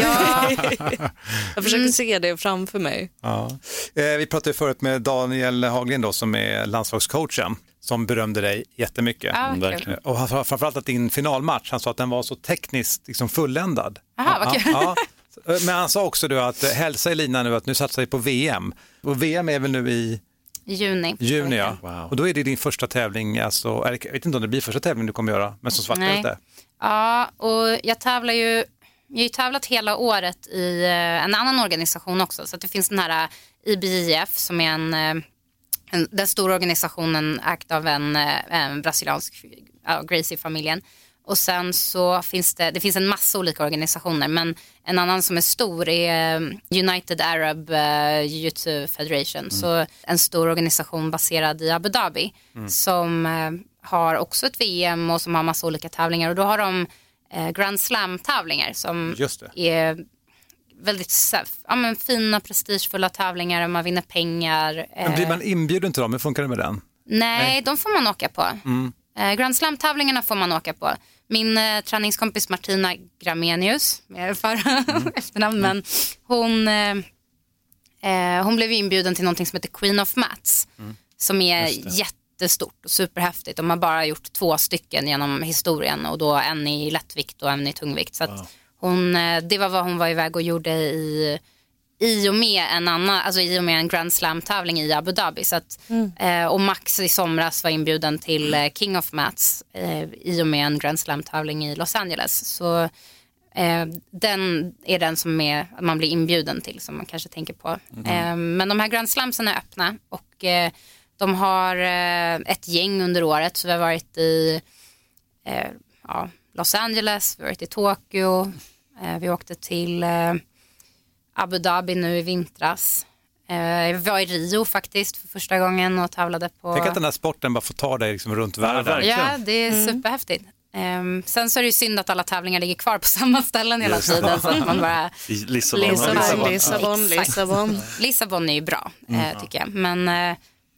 ja, jag försöker se det framför mig. Ja. Eh, vi pratade ju förut med Daniel Haglin då, som är landslagscoachen som berömde dig jättemycket. ja verkligen. Och han sa framförallt att din finalmatch, han sa att den var så tekniskt liksom fulländad. Aha, vad kul. Ja, ja. Men han sa också då att hälsa Elina nu att nu satsar vi på VM. Och VM är väl nu i juni. juni ja. Wow. Och då är det din första tävling, alltså, jag vet inte om det blir första tävling du kommer göra, men som svartbälte. Ja, och jag tävlar ju, jag har ju tävlat hela året i eh, en annan organisation också. Så att det finns den här eh, IBJF som är en, eh, en den stora organisationen ägd av en, eh, en brasiliansk, ja, Gracie-familjen. Och sen så finns det, det finns en massa olika organisationer men en annan som är stor är eh, United Arab eh, Jiu-Jitsu Federation. Så en stor organisation baserad i Abu Dhabi som eh, har också ett VM och som har massa olika tävlingar och då har de Grand Slam-tävlingar som är väldigt ja, men fina prestigefulla tävlingar och man vinner pengar. Men blir eh, man inbjuden till dem, hur funkar det med den? Nej, de får man åka på. Eh, Grand Slam-tävlingarna får man åka på. Min eh, träningskompis Martina Gramenius, med förra efternamn, men hon, eh, eh, hon blev ju inbjuden till någonting som heter Queen of Mats, som är jättestort och superhäftigt. De har bara gjort två stycken genom historien och då en i lättvikt och en i tungvikt. Så att hon, eh, det var vad hon var iväg och gjorde i i och med en annan, alltså i och med en Grand Slam-tävling i Abu Dhabi. Så att, eh, och Max i somras var inbjuden till eh, King of Mats eh, i och med en Grand Slam-tävling i Los Angeles. Så den är den som är, man blir inbjuden till som man kanske tänker på. Eh, men de här Grand Slamsen är öppna och De har ett gäng under året så vi har varit i ja, Los Angeles, vi har varit i Tokyo, eh, vi åkte till eh, Abu Dhabi nu i vintras. Eh, vi var i Rio faktiskt för första gången och tävlade på... Tänk att den här sporten bara får ta dig liksom runt världen. Ja, det är superhäftigt. Ehm, sen så är det ju synd att alla tävlingar ligger kvar på samma ställen hela Just tiden så att man bara Lissabon. Lissabon, Lissabon, Exakt. Lissabon. Lissabon är ju bra eh, tycker jag. Men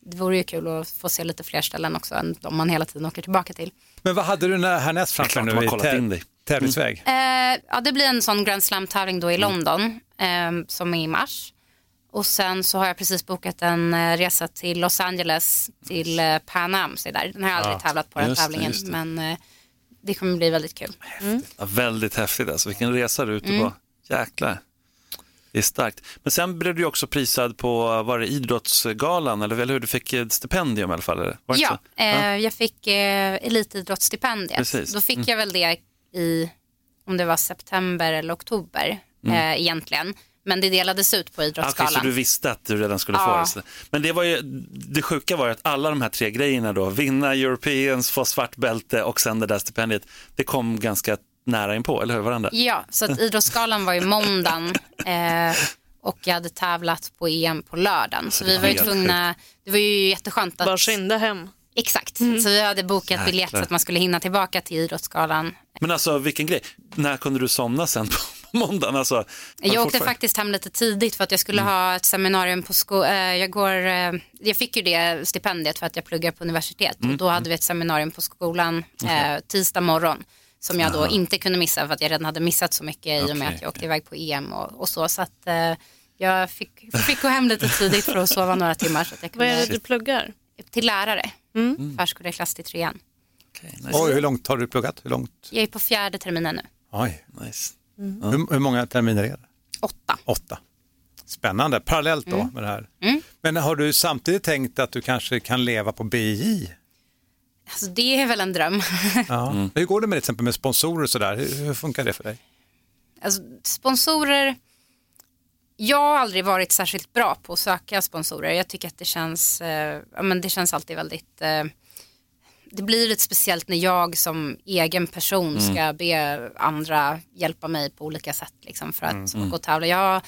det vore ju kul att få se lite fler ställen också än de man hela tiden åker tillbaka till. Men vad hade du när- härnäst framför klart nu de har i kollat in dig. tävlingsväg? Eh, ja, det blir en sån Grand Slam-tävling då i London eh, som är i mars. Och sen så har jag precis bokat en eh, resa till Los Angeles till eh, Pan Am. Så där. Den har jag aldrig tävlat på den just det, tävlingen just det. men eh, det kommer bli väldigt kul. Ja, väldigt häftigt alltså, vilken resa du är ute Mm. på. Jäklar. Det är starkt. Men sen blev du också prisad på, var det Idrottsgalan eller eller hur? Du fick ett stipendium i alla fall? Det Ja, eh, jag fick eh, elitidrottsstipendiet. Precis. Då fick Mm. jag väl det i, om det var september eller oktober eh, egentligen. Men det delades ut på Idrottsgalan. så du visste att du redan skulle få Ja. det. Så- Men det, var ju, det sjuka var ju att alla de här tre grejerna då, vinna Europeans, få svart bälte och sen det där stipendiet, det kom ganska nära inpå, eller hur? Varandra? Ja, så att Idrottsgalan var ju måndagen eh, och jag hade tävlat på EM på lördagen. Så vi var ju tvungna, det var ju jätteskönt att... Bara skynda hem. Exakt, så vi hade bokat biljett så att man skulle hinna tillbaka till Idrottsgalan. Men alltså vilken grej, när kunde du somna sen på måndagen? Alltså, Jag åkte faktiskt hem lite tidigt för att jag skulle Mm. ha ett seminarium på skolan. jag, går, eh, jag fick ju det stipendiet för att jag pluggar på universitet Mm. och då hade vi ett seminarium på skolan eh, tisdag morgon som jag då inte kunde missa för att jag redan hade missat så mycket i och med Okej, att jag åkte iväg på EM och, och så. Så att eh, jag fick, fick gå hem lite tidigt för att sova några timmar så att jag Vad är kunde, det du pluggar? till lärare. Förskoleklass till trean. Okej, nice. Oj, hur långt har du pluggat? Hur långt? Jag är på fjärde terminen nu. Oj. nice. Hur, hur många terminer är det? Åtta. Åtta. Spännande, parallellt då Mm. med det här. Men har du samtidigt tänkt att du kanske kan leva på BI? Alltså, det är väl en dröm. Ja. Hur går det med till exempel med sponsorer och sådär? Hur, hur funkar det för dig? Alltså, sponsorer, jag har aldrig varit särskilt bra på att söka sponsorer. Jag tycker att det känns, eh, ja, men det känns alltid väldigt, eh, det blir lite speciellt när jag som egen person ska be andra hjälpa mig på olika sätt liksom, för att gå och tävla. Jag har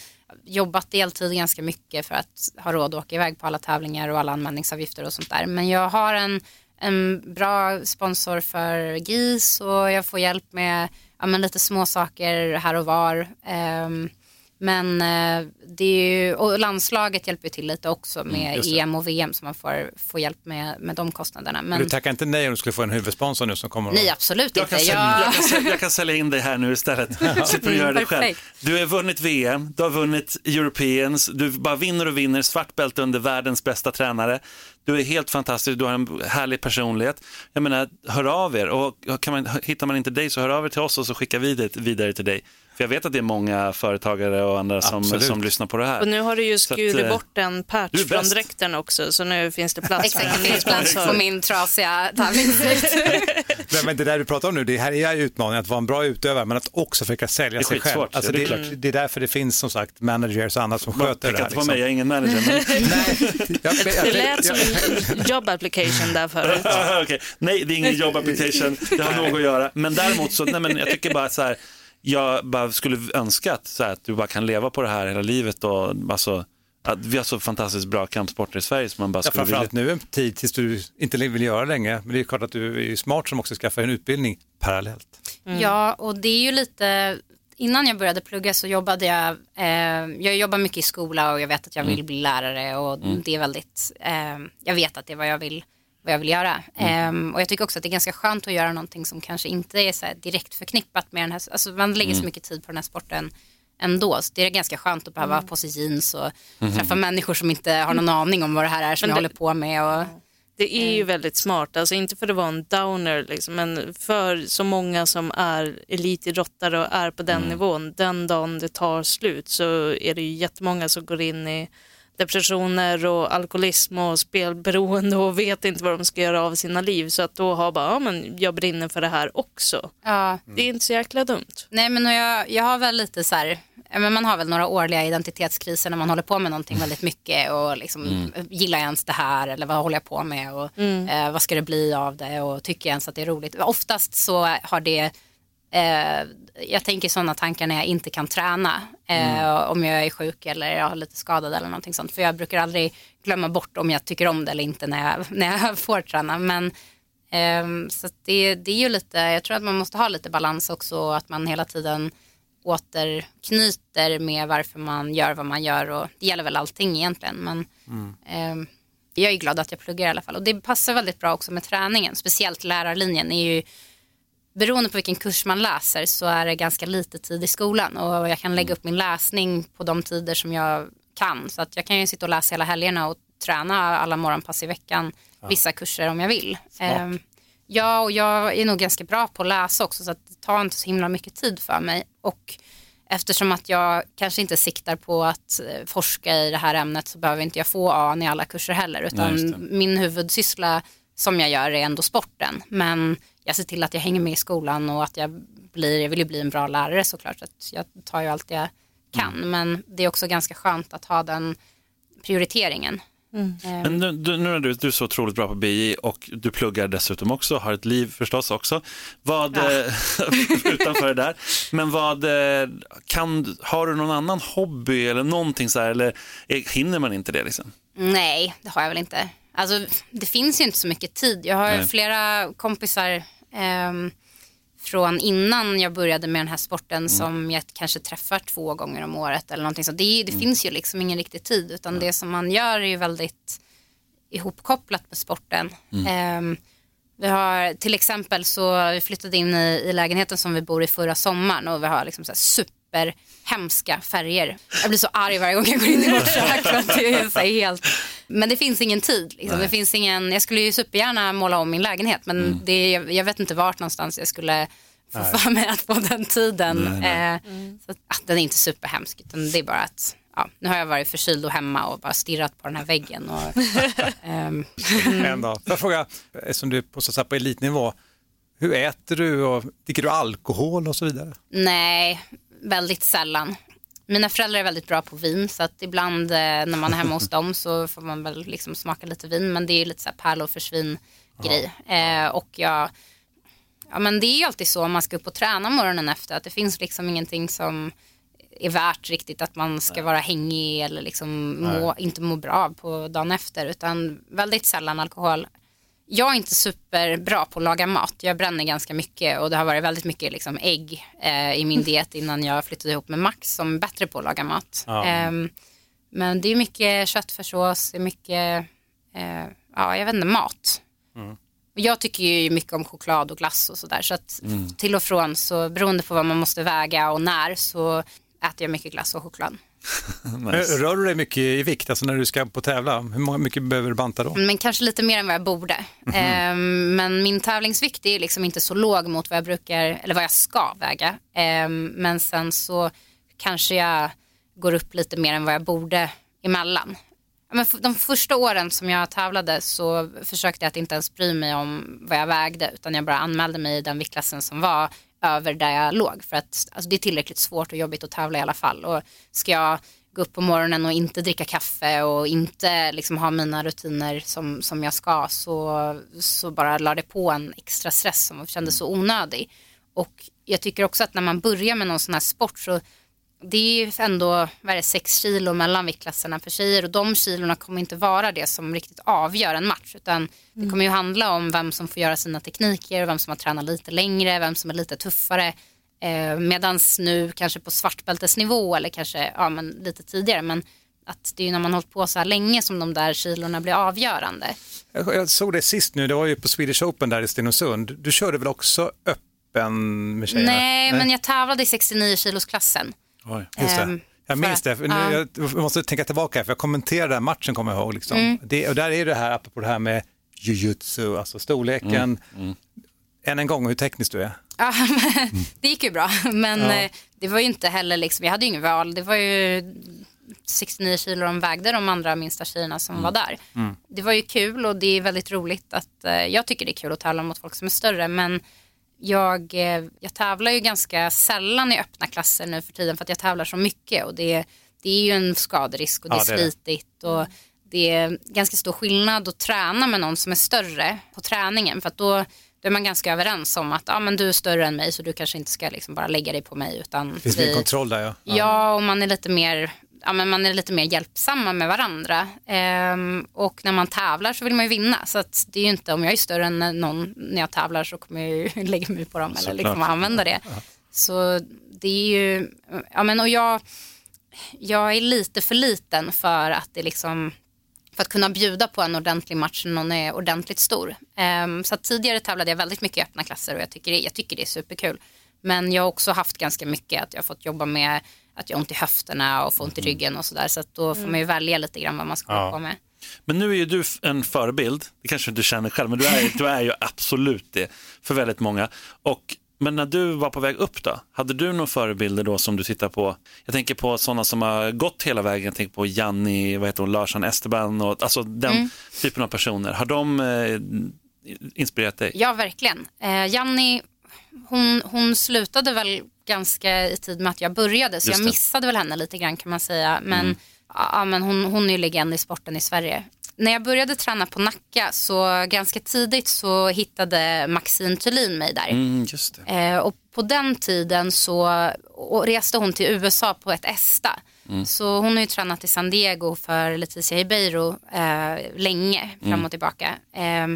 jobbat deltid ganska mycket för att ha råd att åka iväg på alla tävlingar och alla anmälningsavgifter och sånt där. Men jag har en, en bra sponsor för GIS och jag får hjälp med ja, men lite små saker här och var. Ehm, men eh, det är ju, och landslaget hjälper till lite också med just det. EM och VM så man får, får hjälp med, med de kostnaderna. Men... Men Du tackar inte nej om du skulle få en huvudsponsor nu som kommer nej, absolut Jag inte. kan, sälja, Jag- jag, kan sälja, jag kan sälja in dig här nu istället. Slipper du göra det själv. Perfekt. Du har vunnit VM, du har vunnit Europeans, du bara vinner och vinner, svart bälte under världens bästa tränare. Du är helt fantastisk, du har en härlig personlighet. Jag menar, hör av er och kan man, hittar man inte dig så hör av er till oss och så skickar vi det vidare till dig. För jag vet att det är många företagare och andra som, som lyssnar på det här. Och nu har du ju Så att, skurit eh, bort en är patch från dräkten också så nu finns det plats för Exakt, det finns plats på min trasiga tävlingsdräkt. Nej, men det där du pratar om nu, det här är utmaningen att vara en bra utövare men att också försöka sälja Det är sig själv. skitsvårt, Alltså, det det, är är klart. det är därför det finns som sagt managers och annat som Bara sköter det peka här. inte på mig, jag är ingen manager. Men... Nej, jag, jag, Det lät som en job application där förut. Okej. Nej, det är ingen jobb application, det har nog att göra. Men däremot så, nej men jag tycker bara så här, jag bara skulle önska att, så här, att du bara kan leva på det här hela livet och alltså, att vi har så fantastiskt bra kampsporter i Sverige som man bara Ja, skulle vilja... nu en tid tills du inte vill göra länge. Men det är klart att du är smart som också skaffar en utbildning parallellt. Ja, och det är ju lite, innan jag började plugga så jobbade jag, eh, jag jobbar mycket i skola och jag vet att jag vill bli lärare och det är väldigt, eh, jag vet att det är vad jag vill, vad jag vill göra. Eh, och jag tycker också att det är ganska skönt att göra någonting som kanske inte är så här direkt förknippat med den här, alltså man lägger så mycket tid på den här sporten ändå. Så det är ganska skönt att behöva ha på sig jeans och träffa människor som inte har någon aning om vad det här är som Men jag det- håller på med. Och, Det är ju väldigt smart, alltså inte för att vara en downer, liksom, men för så många som är elitidrottare och är på den nivån, den dagen det tar slut så är det ju jättemånga som går in i depressioner och alkoholism och spelberoende och vet inte vad de ska göra av sina liv. Så att då har bara, ja men jag brinner för det här också. ja, Det är inte så jäkla dumt. Nej men jag, jag har väl lite så här, men man har väl några årliga identitetskriser när man håller på med någonting väldigt mycket och liksom, gillar jag ens det här eller vad håller jag på med och eh, vad ska det bli av det och tycker jag ens att det är roligt. Oftast så har det Eh, jag tänker sådana tankar när jag inte kan träna. Eh, Om jag är sjuk eller jag är lite skadad eller någonting sånt. För jag brukar aldrig glömma bort om jag tycker om det eller inte när jag, när jag får träna. Men, ehm, så det, det är ju lite, jag tror att man måste ha lite balans också. Att man hela tiden återknyter med varför man gör vad man gör. Och det gäller väl allting egentligen. Men ehm, jag är glad att jag pluggar i alla fall. Och det passar väldigt bra också med träningen. Speciellt lärarlinjen är ju beroende på vilken kurs man läser så är det ganska lite tid i skolan och jag kan lägga upp min läsning på de tider som jag kan. Så att jag kan ju sitta och läsa hela helgerna och träna alla morgonpass i veckan, vissa kurser om jag vill. Ehm, ja, och jag är nog ganska bra på att läsa också så att det tar inte så himla mycket tid för mig. Och eftersom att jag kanske inte siktar på att eh, forska i det här ämnet så behöver inte jag få A i alla kurser heller. Utan Nej, min huvudsyssla som jag gör är ändå sporten. Men jag ser till att jag hänger med i skolan och att jag blir, jag vill ju bli en bra lärare såklart. Så att jag tar ju allt jag kan. Men det är också ganska skönt att ha den prioriteringen. Ehm, Men nu, du, nu är du, du är så otroligt bra på BI och du pluggar dessutom också, har ett liv förstås också. Vad, eh, utanför det där. Men vad, eh, kan, har du någon annan hobby eller någonting så här, eller eh, hinner man inte det liksom? Nej, det har jag väl inte. Alltså, det finns ju inte så mycket tid. Jag har Nej. flera kompisar ehm, från innan jag började med den här sporten som jag kanske träffar två gånger om året eller någonting så. Det, det finns ju liksom ingen riktig tid utan det som man gör är ju väldigt ihopkopplat med sporten. Ehm, vi har till exempel så vi flyttade in i, i lägenheten som vi bor i förra sommaren och vi har liksom så här super hemska färger. Jag blir så arg varje gång jag går in i vårt kök det är så helt... Men det finns ingen tid. Liksom. Det finns ingen... Jag skulle ju supergärna måla om min lägenhet men det, jag, jag vet inte vart någonstans jag skulle få för mig att få den tiden. Eh, så att, ah, den är inte superhemsk utan det är bara att ja, nu har jag varit förkyld och hemma och bara stirrat på den här väggen. Och, ehm, En dag. Får jag fråga, eftersom du är så på elitnivå, hur äter du och dricker du alkohol och så vidare? Nej, väldigt sällan. Mina föräldrar är väldigt bra på vin så att ibland eh, när man är hemma hos dem så får man väl liksom smaka lite vin men det är ju lite så här pärlor försvinn grej. Eh, och jag, ja men det är ju alltid så om man ska upp och träna morgonen efter att det finns liksom ingenting som är värt riktigt att man ska vara hängig eller liksom må, inte må bra på dagen efter utan väldigt sällan alkohol. Jag är inte superbra på att laga mat. Jag bränner ganska mycket och det har varit väldigt mycket liksom ägg eh, i min diet innan jag flyttade ihop med Max som är bättre på att laga mat. Ja. Ehm, men det är mycket köttfärssås, det är mycket, eh, ja jag vet inte, mat. Och Jag tycker ju mycket om choklad och glass och sådär så att till och från så beroende på vad man måste väga och när så äter jag mycket glass och choklad. Nice. Rör du dig mycket i vikt, alltså när du ska på tävla? Hur mycket behöver du banta då? Men kanske lite mer än vad jag borde. Ehm, men min tävlingsvikt är liksom inte så låg mot vad jag brukar, eller vad jag ska väga. Ehm, men sen så kanske jag går upp lite mer än vad jag borde emellan. Ja, Men de första åren som jag tävlade så försökte jag att inte ens bry mig om vad jag vägde utan jag bara anmälde mig i den viktklassen som var över där jag låg. För att alltså, det är tillräckligt svårt och jobbigt att tävla i alla fall. Och ska jag gå upp på morgonen och inte dricka kaffe och inte liksom, ha mina rutiner som, som jag ska så, så bara la det på en extra stress som kändes så onödig. Och jag tycker också att när man börjar med någon sån här sport så det är ju ändå vad är det, sex kilo mellan viktklasserna för tjejer och de kilorna kommer inte vara det som riktigt avgör en match utan det kommer ju handla om vem som får göra sina tekniker, vem som har tränat lite längre, vem som är lite tuffare. Eh, medans nu kanske på svartbältesnivå eller kanske ja, men lite tidigare men att det är ju när man har hållit på så här länge som de där kilorna blir avgörande. Jag såg det sist nu, det var ju på Swedish Open där i Stenungsund. Du körde väl också öppen med tjejerna? Nej, men jag tävlade i 69 kilosklassen. Oj. Just det. Ehm, Jag minns det, nu, ja. jag måste tänka tillbaka för jag kommenterade den matchen kommer jag ihåg. Liksom. Mm. Det, och där är det här, apropå det här med jujutsu, alltså storleken. Än en gång hur teknisk du är. Ja, det gick ju bra, men eh, det var ju inte heller liksom, jag hade ju ingen val. Det var ju 69 kilo de vägde de andra minsta tjejerna som var där. Det var ju kul och det är väldigt roligt att, eh, jag tycker det är kul att tävla mot folk som är större men jag, eh, jag tävlar ju ganska sällan i öppna klasser nu för tiden för att jag tävlar så mycket och det, det är ju en skaderisk och det Ja, är det är det. slitigt och det är ganska stor skillnad att träna med någon som är större på träningen för att då, då är man ganska överens om att ja, men du är större än mig så du kanske inte ska liksom bara lägga dig på mig utan Finns det kontroll där ja. Ja, och man är lite mer, ja, men man är lite mer hjälpsamma med varandra. Ehm, och när man tävlar så vill man ju vinna. Så att det är ju inte, om jag är större än någon när jag tävlar så kommer jag ju lägga mig på dem eller liksom använda det. Så det är ju, ja men och jag, jag är lite för liten för att det liksom för att kunna bjuda på en ordentlig match när någon är ordentligt stor. Ehm, så tidigare tävlade jag väldigt mycket i öppna klasser och jag tycker, det, jag tycker det är superkul. Men jag har också haft ganska mycket att jag har fått jobba med att jag har ont i höfterna och får ont i ryggen och sådär. Så att då får man ju välja lite grann vad man ska hålla på med. Men nu är ju du en förebild, det kanske du känner själv, men du är, du är ju absolut det för väldigt många. Och, men när du var på väg upp då, hade du några förebilder då som du tittar på? Jag tänker på sådana som har gått hela vägen, jag tänker på Janni, vad heter hon, Larsson Esteban och alltså den typen av personer. Har de eh, inspirerat dig? Ja, verkligen. Eh, Janni, hon, hon slutade väl ganska i tid med att jag började så jag missade väl henne lite grann kan man säga. Men, ja, men hon, hon är ju legend i sporten i Sverige. När jag började träna på Nacka så ganska tidigt så hittade Maxine Thulin mig där. Mm. Eh, och på den tiden så reste hon till USA på ett ESTA. Så hon har ju tränat i San Diego för Leticia Ribeiro eh, länge, fram och tillbaka. Eh,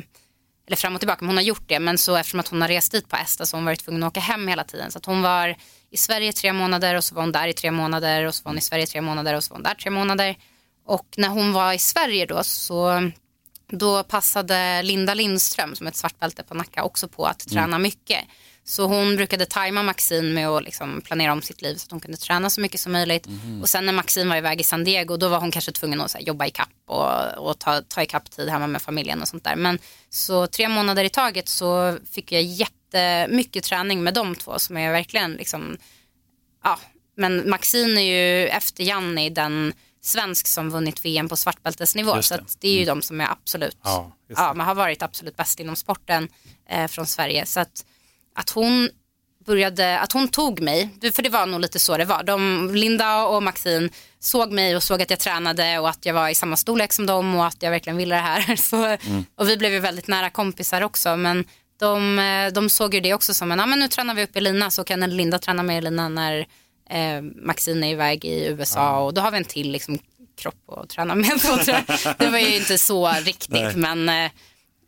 eller fram och tillbaka, men hon har gjort det. Men så eftersom att hon har rest dit på ESTA så har hon varit tvungen att åka hem hela tiden. Så att hon var i Sverige tre månader och så var hon där i tre månader och så var hon i Sverige tre månader och så var hon där tre månader. Och när hon var i Sverige då så då passade Linda Lindström som är ett svartbälte på Nacka också på att träna mycket. Så hon brukade tajma Maxine med att liksom planera om sitt liv så att hon kunde träna så mycket som möjligt. Och sen när Maxine var iväg i San Diego då var hon kanske tvungen att här, jobba i kapp och, och ta, ta i kapp tid hemma med familjen och sånt där. Men så tre månader i taget så fick jag jättemycket träning med de två som är verkligen liksom ja, men Maxine är ju efter Janni den svensk som vunnit VM på svartbältesnivå. Just Så det. det är ju de som är absolut, Ja, ja, man har varit absolut bäst inom sporten eh, från Sverige. Så att, att hon började, att hon tog mig, för det var nog lite så det var. De, Linda och Maxine såg mig och såg att jag tränade och att jag var i samma storlek som dem och att jag verkligen ville det här. Så, Och vi blev ju väldigt nära kompisar också. Men de, eh, de såg ju det också som en, ja men nu tränar vi upp Elina så kan Linda träna med Elina när eh, Maxine är iväg i USA och då har vi en till liksom, kropp att träna med. Det var ju inte så riktigt men, eh,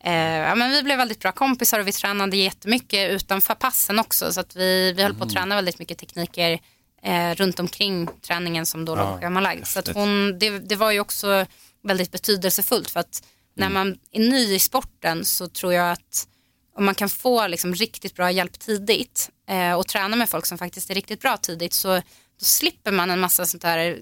ja, men vi blev väldigt bra kompisar och vi tränade jättemycket utanför passen också så att vi, vi höll på att träna väldigt mycket tekniker eh, runt omkring träningen som då låg schemalagd. Så att hon, det, det var ju också väldigt betydelsefullt för att när man är ny i sporten så tror jag att om man kan få liksom riktigt bra hjälp tidigt eh, och träna med folk som faktiskt är riktigt bra tidigt så då slipper man en massa sånt där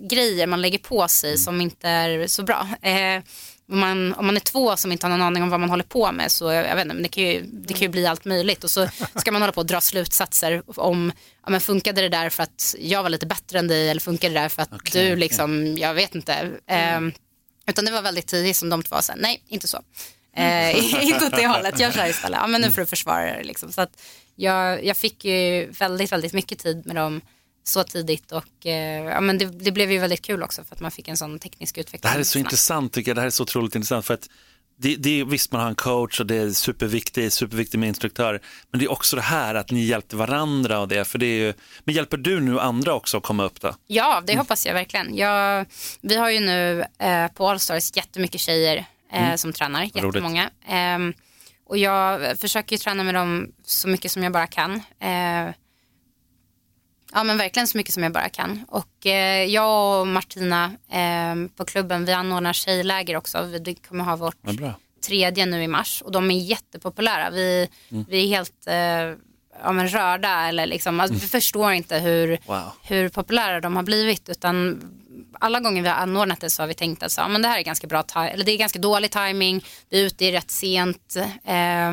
grejer man lägger på sig som inte är så bra. Eh, om, man, om man är två som inte har någon aning om vad man håller på med så jag vet inte, men det kan, ju, det kan ju bli allt möjligt och så ska man hålla på och dra slutsatser om ja, men funkade det där för att jag var lite bättre än dig eller funkade det där för att du liksom, jag vet inte. Eh, utan det var väldigt tidigt som de två sa, nej inte så. Eh, inte åt det hållet, gör så här istället. Ja, men nu får du försvara dig. Liksom. Så att jag, jag fick ju väldigt, väldigt mycket tid med dem så tidigt och eh, ja, men det, det blev ju väldigt kul också för att man fick en sån teknisk utveckling. Det här är så snabbt. intressant tycker jag, det här är så otroligt intressant för att det, det visst man har en coach och det är superviktigt, superviktigt med instruktör, men det är också det här att ni hjälpte varandra och det, för det är ju, men hjälper du nu andra också att komma upp då? Ja, det hoppas jag verkligen. Jag, vi har ju nu eh, på Allstars jättemycket tjejer eh, som tränar, jättemånga. Ehm, och jag försöker ju träna med dem så mycket som jag bara kan. Eh, ja men verkligen så mycket som jag bara kan. Och eh, jag och Martina eh, på klubben, vi anordnar tjejläger också. Vi kommer ha vårt Ja, tredje nu i mars och de är jättepopulära. Vi, vi är helt eh, ja, men rörda eller liksom, alltså, vi förstår inte hur, Wow. hur populära de har blivit utan alla gånger vi har anordnat det så har vi tänkt att så, men det här är ganska bra eller det är ganska dålig timing, vi är ute rätt sent, eh,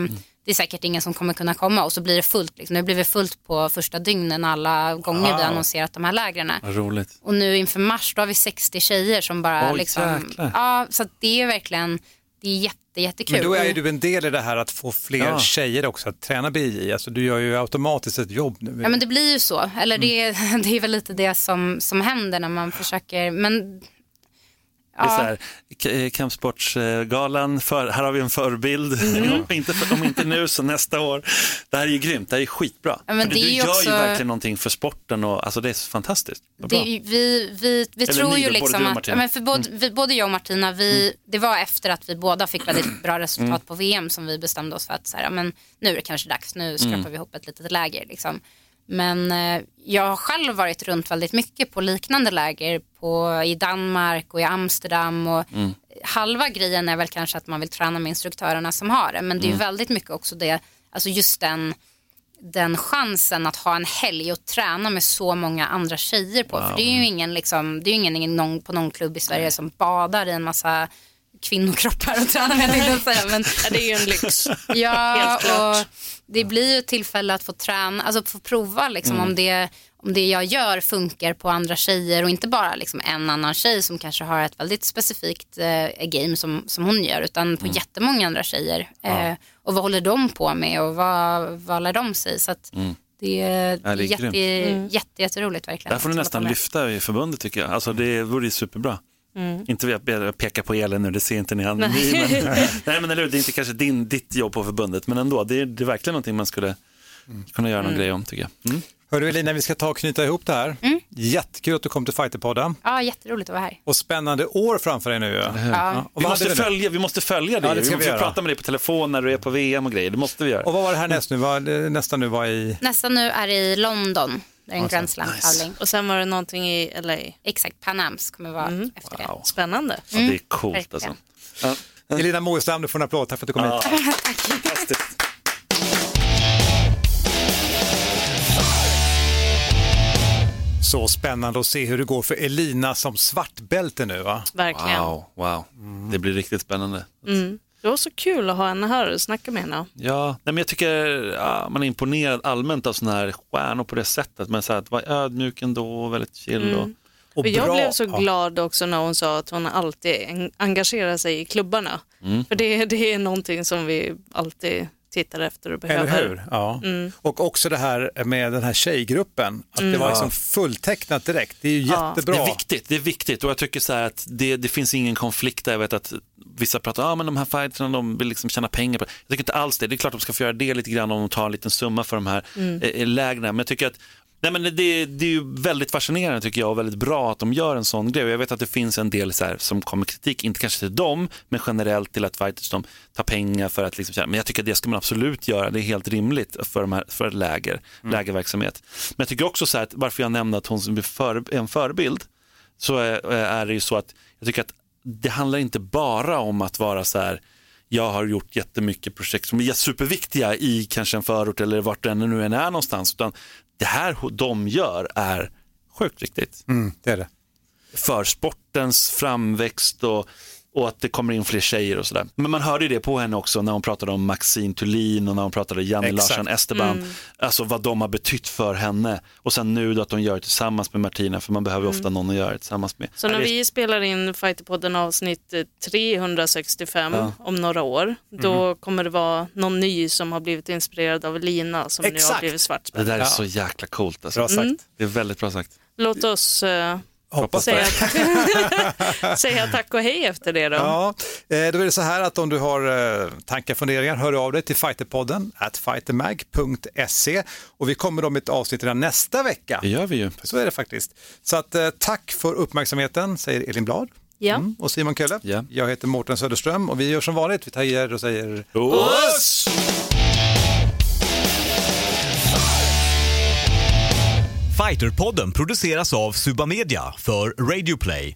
det är säkert ingen som kommer kunna komma och så blir det fullt. Liksom. Nu blir det fullt på första dygnen alla gånger vi Wow. har annonserat de här lägren. Roligt. Och nu inför mars då har vi 60 tjejer som bara Oj, liksom, jäklar. ja så att det är verkligen det är jätte, jättekul. Men då är ju du en del i det här att få fler Ja. tjejer också att träna BJ. Alltså du gör ju automatiskt ett jobb nu. Ja men det blir ju så, eller det, är- det är väl lite det som, som händer när man försöker, men Det är så ja, här, eh, Kampsportsgalan, för, här har vi en förebild. Mm. om, inte, om inte nu så nästa år. Det här är ju grymt, det här är skitbra. Ja, men det du gör också- ju verkligen någonting för sporten och alltså det är fantastiskt. Det, vi, vi, vi Eller tror ni ju liksom att. Mm. ja, men för både, vi, både jag och Martina, vi, det var efter att vi båda fick väldigt bra resultat Mm. på VM som vi bestämde oss för att så här, ja, men nu är det kanske dags, nu skrapar Mm. vi ihop ett litet läger. Liksom. Men eh, jag har själv varit runt väldigt mycket på liknande läger på, i Danmark och i Amsterdam. Och Mm. Halva grejen är väl kanske att man vill träna med instruktörerna som har det. Men det är Mm. väldigt mycket också det, alltså just den, den chansen att ha en helg och träna med så många andra tjejer på. För det är ju ingen, liksom, det är ingen någon, på någon klubb i Sverige som badar i en massa kvinnokroppar och tränar med. tänkte jag säga. Men, Ja, det är ju en lyx. Ja, Helt klart. och det blir ju ett tillfälle att få träna, alltså få prova liksom, Mm. om, det, om det jag gör funkar på andra tjejer och inte bara liksom, en annan tjej som kanske har ett väldigt specifikt eh, game som, som hon gör utan på jättemånga andra tjejer. Eh, och vad håller de på med och vad, vad lär de sig? Så att det, är- Ja, det är jätte, grymt. jätte, jätteroligt verkligen. Det här får ni att nästan lyfta i förbundet tycker jag. Alltså det vore superbra. Mm. Inte att peka på Elin nu, det ser inte ni. Han, ni men, nej men eller hur, det är inte kanske din, ditt jobb på förbundet, men ändå, det är, det är verkligen någonting man skulle kunna göra någon grej om tycker jag. Mm. Hörru Elina, vi ska ta och knyta ihop det här. Mm. Jättekul att du kom till Fighterpodden. Ja, jätteroligt att vara här. Och spännande år framför dig nu. Ja. Ja. Vi måste, vi följa, vi måste följa det, Ja, det ska vi vi måste göra. prata med dig på telefon när du är på VM och grejer, det måste vi göra. och vad var det här näst nu? Vad, nästa nu var i... Nästa nu är i London. Det är en Alltså, Grand Slam-tävling. Och sen var det någonting i LA. Exakt, Pan Ams kommer vara Mm. efter det. Spännande. Ja, det är coolt verkligen. alltså. Ja, Elina Moestam, du får en applåd. Tack för att du kom ja, hit. fantastiskt. Så spännande att se hur det går för Elina som svartbälte nu va? Verkligen. Wow, wow. Det blir riktigt spännande. Mm. Det var så kul att ha henne här och snacka med henne. Ja, nej, men jag tycker ja, man är imponerad allmänt av sådana här stjärnor på det sättet. Men så här, att vara ödmjuk ändå och väldigt chill. Och, Och För jag bra- blev så glad också när hon sa att hon alltid en- engagerar sig i klubbarna. Mm. För det, det är någonting som vi alltid tittar efter och behöver. Eller hur? Ja. Mm. Och också det här med den här tjejgruppen, att det var liksom fulltecknat direkt. Det är ju Ja. jättebra. Det är viktigt, det är viktigt och jag tycker så här att det, det finns ingen konflikt där. Jag vet att vissa pratar om ah, men de här fighterna de vill liksom tjäna pengar på det. Jag tycker inte alls det. Det är klart de ska få göra det lite grann om de tar en liten summa för de här Mm. eh, lägren. Men jag tycker att Nej, men det, det är ju väldigt fascinerande tycker jag och väldigt bra att de gör en sån grej. Jag vet att det finns en del så här, som kommer kritik, inte kanske till dem, men generellt till att fighters de tar pengar för att liksom, men jag tycker att det ska man absolut göra. Det är helt rimligt för, de här, för läger, lägerverksamhet. Men jag tycker också så här att varför jag nämnde att hon är är en förebild, så är, är det ju så att jag tycker att det handlar inte bara om att vara så här jag har gjort jättemycket projekt som är superviktiga i kanske en förort eller vart det nu än är någonstans. Utan det här de gör är sjukt viktigt. Mm, det är det. För sportens framväxt och, och att det kommer in fler tjejer och sådär. Men man hörde ju det på henne också när hon pratade om Maxine Thulin och när hon pratade Janne Exakt. Larsson Esteban. Mm. Alltså vad de har betytt för henne. Och sen nu då att de gör det tillsammans med Martina för man behöver ju ofta någon att göra det tillsammans med. Mm. Så när det- vi spelar in Fighterpodden avsnitt eh, 365 Ja. om några år, då kommer det vara någon ny som har blivit inspirerad av Lina som nu har Exakt. blivit Det svartspel. där är Ja. så jäkla coolt. Alltså. Bra sagt. Det är väldigt bra sagt. Låt oss eh, Hoppas säga, säga tack och hej efter det då. Ja, eh, då är det så här att om du har eh, tankar, funderingar, hör av dig till fighterpodden at fightermag.se och vi kommer då med ett avsnitt redan nästa vecka. Det gör vi ju. Så är det faktiskt. Så att eh, tack för uppmärksamheten, säger Elin Blad Ja. mm, och Simon Kölle. Ja. Jag heter Mårten Söderström och vi gör som vanligt, vi tar och säger Oss! Fighterpodden produceras av Suba Media för Radio Play.